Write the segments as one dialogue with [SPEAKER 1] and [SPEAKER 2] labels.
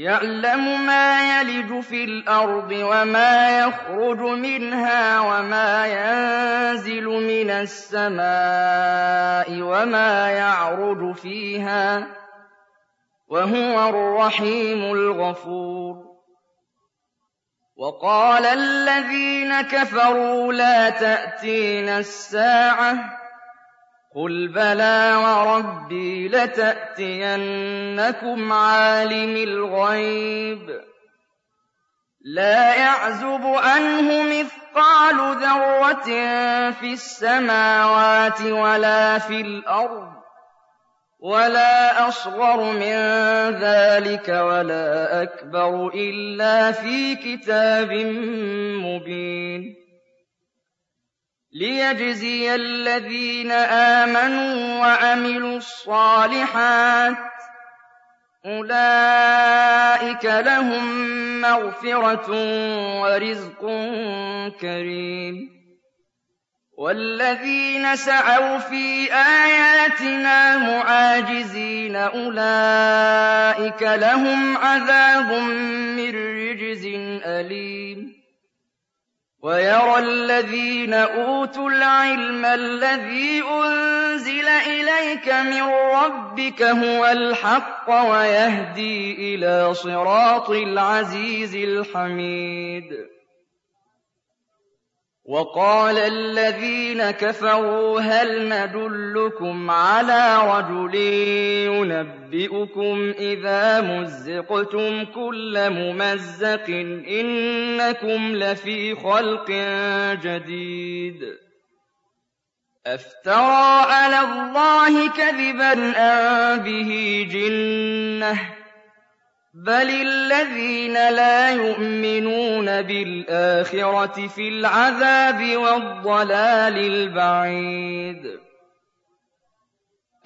[SPEAKER 1] يعلم ما يلج في الأرض وما يخرج منها وما ينزل من السماء وما يعرج فيها وهو الرحيم الغفور وقال الذين كفروا لا تأتينا الساعة قُلْ بَلَىٰ وَرَبِّي لَتَأْتِيَنَّكُمْ عَالِمِ الْغَيْبِ لَا يَعْزُبُ عَنْهُ مِثْقَالُ ذَرَّةٍ فِي السَّمَاوَاتِ وَلَا فِي الْأَرْضِ وَلَا أَصْغَرُ مِن ذَٰلِكَ وَلَا أَكْبَرُ إِلَّا فِي كِتَابٍ مُّبِينٍ لِيَجْزِيَ الَّذِينَ آمَنُوا وَعَمِلُوا الصَّالِحَاتِ ۚ أُولَٰئِكَ لَهُم مَّغْفِرَةٌ وَرِزْقٌ كَرِيمٌ وَالَّذِينَ سَعَوْا فِي آيَاتِنَا مُعَاجِزِينَ أُولَٰئِكَ لَهُمْ عَذَابٌ مِّن رِّجْزٍ أَلِيمٌ وَيَرَى الَّذِينَ أُوتُوا الْعِلْمَ الَّذِي أُنزِلَ إِلَيْكَ مِن رَّبِّكَ هُوَ الْحَقَّ وَيَهْدِي إِلَىٰ صِرَاطِ الْعَزِيزِ الْحَمِيدِ. وَقَالَ الَّذِينَ كَفَرُوا هَلْ نَدُلُّكُمْ عَلَىٰ رَجُلٍ يُنَبِّئُكُمْ إِذَا مُزِّقْتُمْ كُلَّ مُمَزَّقٍ إِنَّكُمْ لَفِي خَلْقٍ جَدِيدٍ أَفْتَرَىٰ عَلَى اللَّهِ كَذِبًا أَم بِهِ جِنَّةٌ بَلِ الَّذِينَ لَا يُؤْمِنُونَ بِالْآخِرَةِ فِي الْعَذَابِ وَالضَّلَالِ الْبَعِيدِ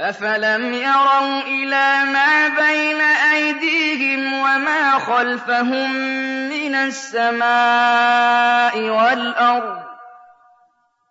[SPEAKER 1] أَفَلَمْ يَرَوْا إِلَىٰ مَا بَيْنَ أَيْدِيهِمْ وَمَا خَلْفَهُم مِّنَ السَّمَاءِ وَالْأَرْضِ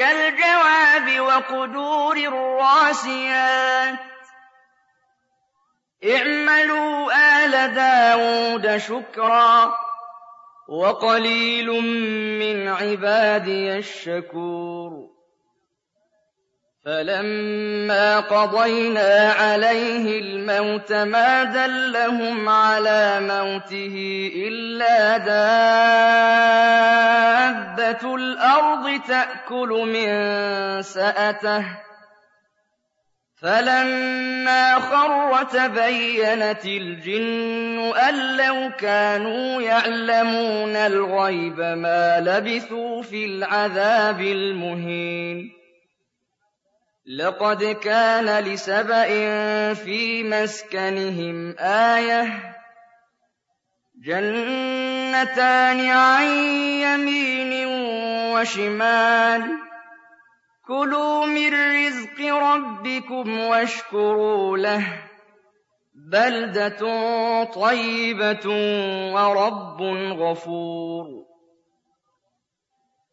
[SPEAKER 1] كَالْجَوَابِ وَقُدُورٍ الرَّاسِيَاتِ. اعْمَلُوا آلَ دَاوُودَ شُكْرًا ۚ وَقَلِيلٌ مِّنْ عِبَادِيَ الشَّكُورُ. فَلَمَّا قَضَيْنَا عَلَيْهِ الْمَوْتَ مَا دَلَّهُمْ عَلَىٰ مَوْتِهِ إِلَّا دَابَّةُ الْأَرْضِ تَأْكُلُ مِن سَأَتَهُ ۖ فَلَمَّا خَرَّ تَبَيَّنَتِ الْجِنُّ أَن لَّوْ كَانُوا يَعْلَمُونَ الْغَيْبَ مَا لَبِثُوا فِي الْعَذَابِ الْمُهِينِ لقد كان لسبإ في مسكنهم آية جنتان عن يمين وشمال. كلوا من رزق ربكم واشكروا له. بلدة طيبة ورب غفور.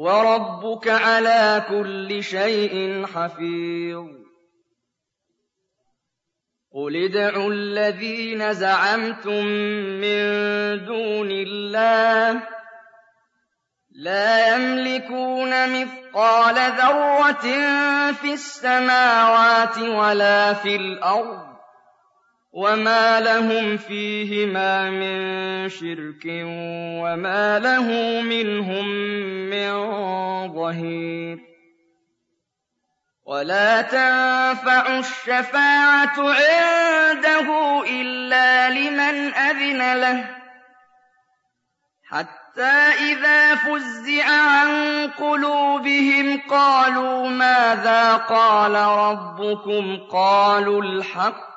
[SPEAKER 1] وَرَبُّكَ عَلَىٰ كُلِّ شَيْءٍ حَفِيظٌ. قُلِ ادْعُوا الَّذِينَ زَعَمْتُم مِّن دُونِ اللَّهِ لَا يَمْلِكُونَ مِثْقَالَ ذَرَّةٍ فِي السَّمَاوَاتِ وَلَا فِي الْأَرْضِ وَمَا لَهُمْ فِيهِمَا مِن شِرْكٍ وَمَا لَهُ مِنْهُم مِّن ظَهِيرٍ وَلَا تَنفَعُ الشَّفَاعَةُ عِندَهُ إِلَّا لِمَنْ أَذِنَ لَهُ حَتَّىٰ إِذَا فُزِّعَ عَن قُلُوبِهِمْ قَالُوا مَاذَا قَالَ رَبُّكُمْ ۖ قَالُوا الْحَقَّ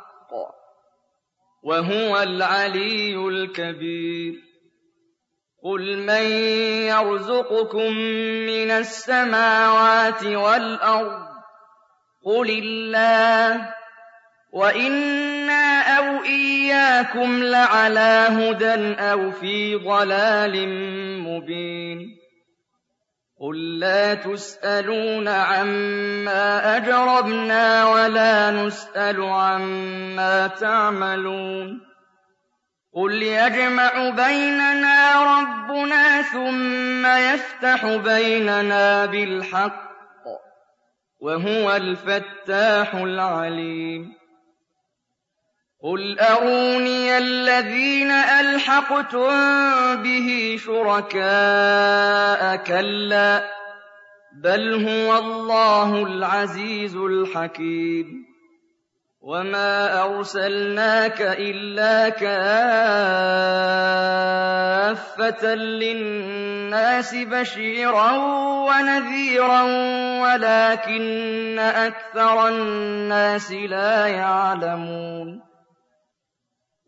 [SPEAKER 1] وهو العلي الكبير. قل من يرزقكم من السماوات والأرض؟ قل الله. وإنا أو إياكم لعلى هدى أو في ضلال مبين. قُل لَّا تُسْأَلُونَ عَمَّا أَجْرَمْنَا وَلَا نُسْأَلُ عَمَّا تَعْمَلُونَ قُلْ يَجْمَعُ بَيْنَنَا رَبُّنَا ثُمَّ يَفْتَحُ بَيْنَنَا بِالْحَقِّ ۚ وَهُوَ الْفَتَّاحُ الْعَلِيمُ قُلْ أَرُونِيَ الَّذِينَ أَلْحَقْتُم بِهِ شُرَكَاءَ ۖ كَلَّا ۚ بَلْ هُوَ اللَّهُ الْعَزِيزُ الْحَكِيمُ وَمَا أَرْسَلْنَاكَ إِلَّا كَافَّةً لِّلنَّاسِ بَشِيرًا وَنَذِيرًا وَلَٰكِنَّ أَكْثَرَ النَّاسِ لَا يَعْلَمُونَ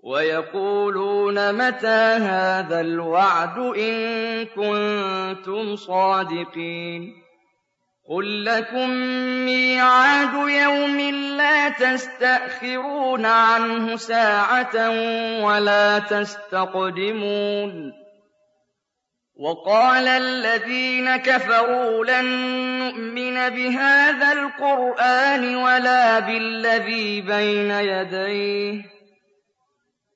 [SPEAKER 1] وَيَقُولُونَ مَتَىٰ هَٰذَا الْوَعْدُ إِن كُنتُمْ صَادِقِينَ قُل لَّكُم مِّيعَادُ يَوْمٍ لَّا تَسْتَأْخِرُونَ عَنْهُ سَاعَةً وَلَا تَسْتَقْدِمُونَ وَقَالَ الَّذِينَ كَفَرُوا لَن نُّؤْمِنَ بِهَٰذَا الْقُرْآنِ وَلَا بِالَّذِي بَيْنَ يَدَيْهِ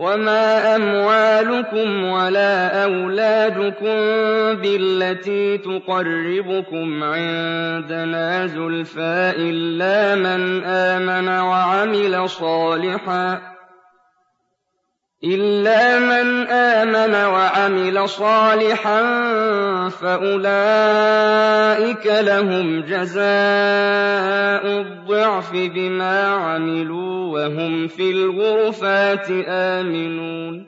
[SPEAKER 1] وَمَا أَمْوَالُكُمْ وَلَا أَوْلَادُكُم بِالَّتِي تُقَرِّبُكُمْ عِندَنَا زُلْفَىٰ إِلَّا مَنْ آمَنَ وَعَمِلَ صَالِحًا إِلَّا مَنْ آمَنَ وَعَمِلَ صَالِحًا فَأُولَٰئِكَ لَهُمْ جَزَاءُ الضِّعْفِ بِمَا عَمِلُوا وَهُمْ فِي الْغُرُفَاتِ آمِنُونَ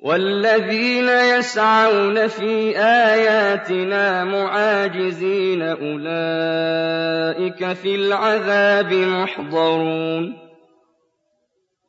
[SPEAKER 1] وَالَّذِينَ يَسْعَوْنَ فِي آيَاتِنَا مُعَاجِزِينَ أُولَٰئِكَ فِي الْعَذَابِ مُحْضَرُونَ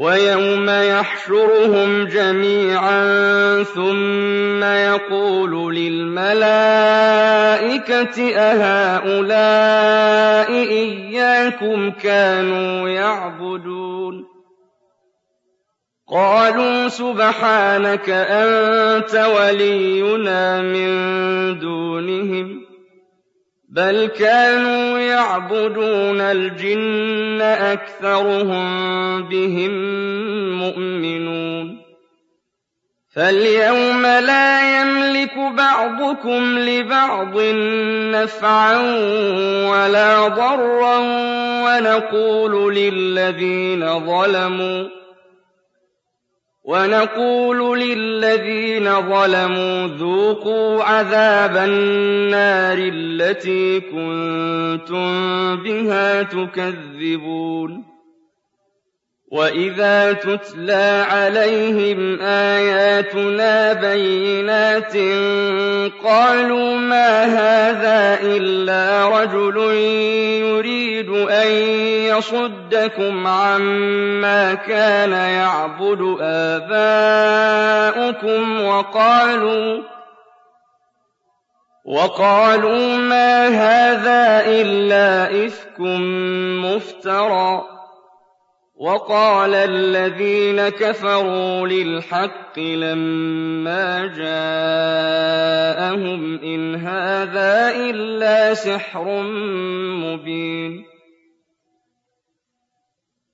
[SPEAKER 1] وَيَوْمَ يَحْشُرُهُمْ جَمِيعًا ثُمَّ يَقُولُ لِلْمَلَائِكَةِ أَهَٰؤُلَاءِ إِيَّاكُمْ كَانُوا يَعْبُدُونَ؟ قَالُوا سُبْحَانَكَ أَنتَ وَلِيُّنَا مِن دُونِهِم. بَلْ كَانُوا يَعْبُدُونَ الْجِنَّ أَكْثَرُهُم بِهِم مُّؤْمِنُونَ فَالْيَوْمَ لَا يَمْلِكُ بَعْضُكُمْ لِبَعْضٍ نَّفْعًا وَلَا ضَرًّا وَنَقُولُ لِلَّذِينَ ظَلَمُوا وَنَقُولُ لِلَّذِينَ ظَلَمُوا ذُوقُوا عَذَابَ النَّارِ الَّتِي كُنتُم بِهَا تُكَذِّبُونَ. وَإِذَا تُتْلَىٰ عَلَيْهِمْ آيَاتُنَا بَيِّنَاتٍ قَالُوا مَا هَٰذَا إِلَّا رَجُلٌ يُرِيدُ أَن يَصُدَّكُمْ عَمَّا كَانَ يَعْبُدُ آبَاؤُكُمْ وَقَالُوا مَا هَٰذَا إِلَّا إِفْكٌ مُّفْتَرًى وَقَالَ الَّذِينَ كَفَرُوا لِلْحَقِّ لَمَّا جَاءَهُمْ إِنْ هَٰذَا إِلَّا سِحْرٌ مُّبِينٌ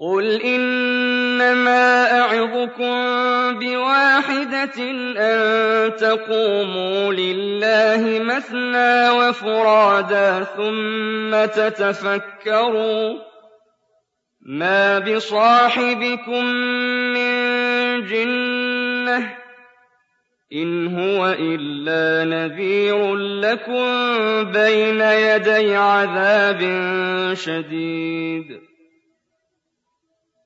[SPEAKER 1] قُلْ إِنَّمَا أَعِظُكُم بِوَاحِدَةٍ أَن تَقُومُوا لِلَّهِ مَثْنَىٰ وَفُرَادَىٰ ثُمَّ تَتَفَكَّرُوا مَا بِصَاحِبِكُم مِّن جِنَّةٍ ۚ إِنْ هُوَ إِلَّا نَذِيرٌ لَّكُم بَيْنَ يَدَيْ عَذَابٍ شَدِيدٍ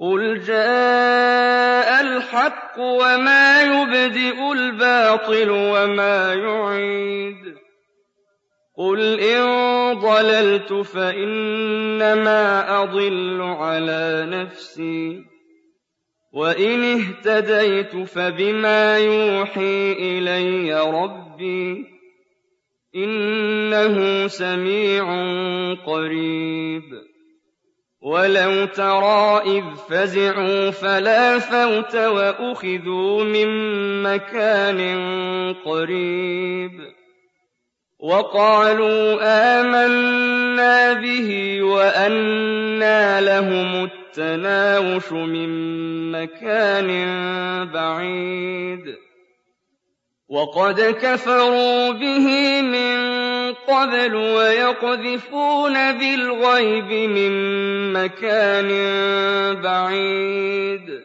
[SPEAKER 1] قُلْ جَاءَ الْحَقُّ وَمَا يُبْدِئُ الْبَاطِلُ وَمَا يُعِيدُ قُلْ إِن ضَلَلْتُ فَإِنَّمَا أَضِلُّ عَلَىٰ نَفْسِي وَإِنِ اهْتَدَيْتُ فَبِمَا يُوحِي إِلَيَّ رَبِّي ۚ إِنَّهُ سَمِيعٌ قَرِيبٌ وَلَوْ تَرَىٰ إِذْ فَزِعُوا فَلَا فَوْتَ وَأُخِذُوا مِن مَّكَانٍ قَرِيبٍ وَقَالُوا آمَنَّا بِهِ وَأَنَّىٰ لَهُمُ التَّنَاوُشُ مِن مَّكَانٍ بَعِيدٍ وَقَدْ كَفَرُوا بِهِ مِن قَبْلُ وَيَقْذِفُونَ بِالْغَيْبِ مِن مَّكَانٍ بَعِيدٍ.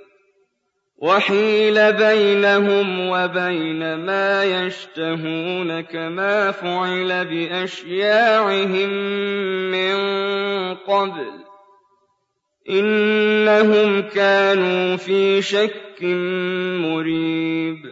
[SPEAKER 1] وَحِيلَ بَيْنَهُمْ وَبَيْنَ مَا يَشْتَهُونَ كَمَا فُعِلَ بِأَشْيَاعِهِم مِّن قَبْلُ. إِنَّهُمْ كَانُوا فِي شَكٍّ مُّرِيبٍ.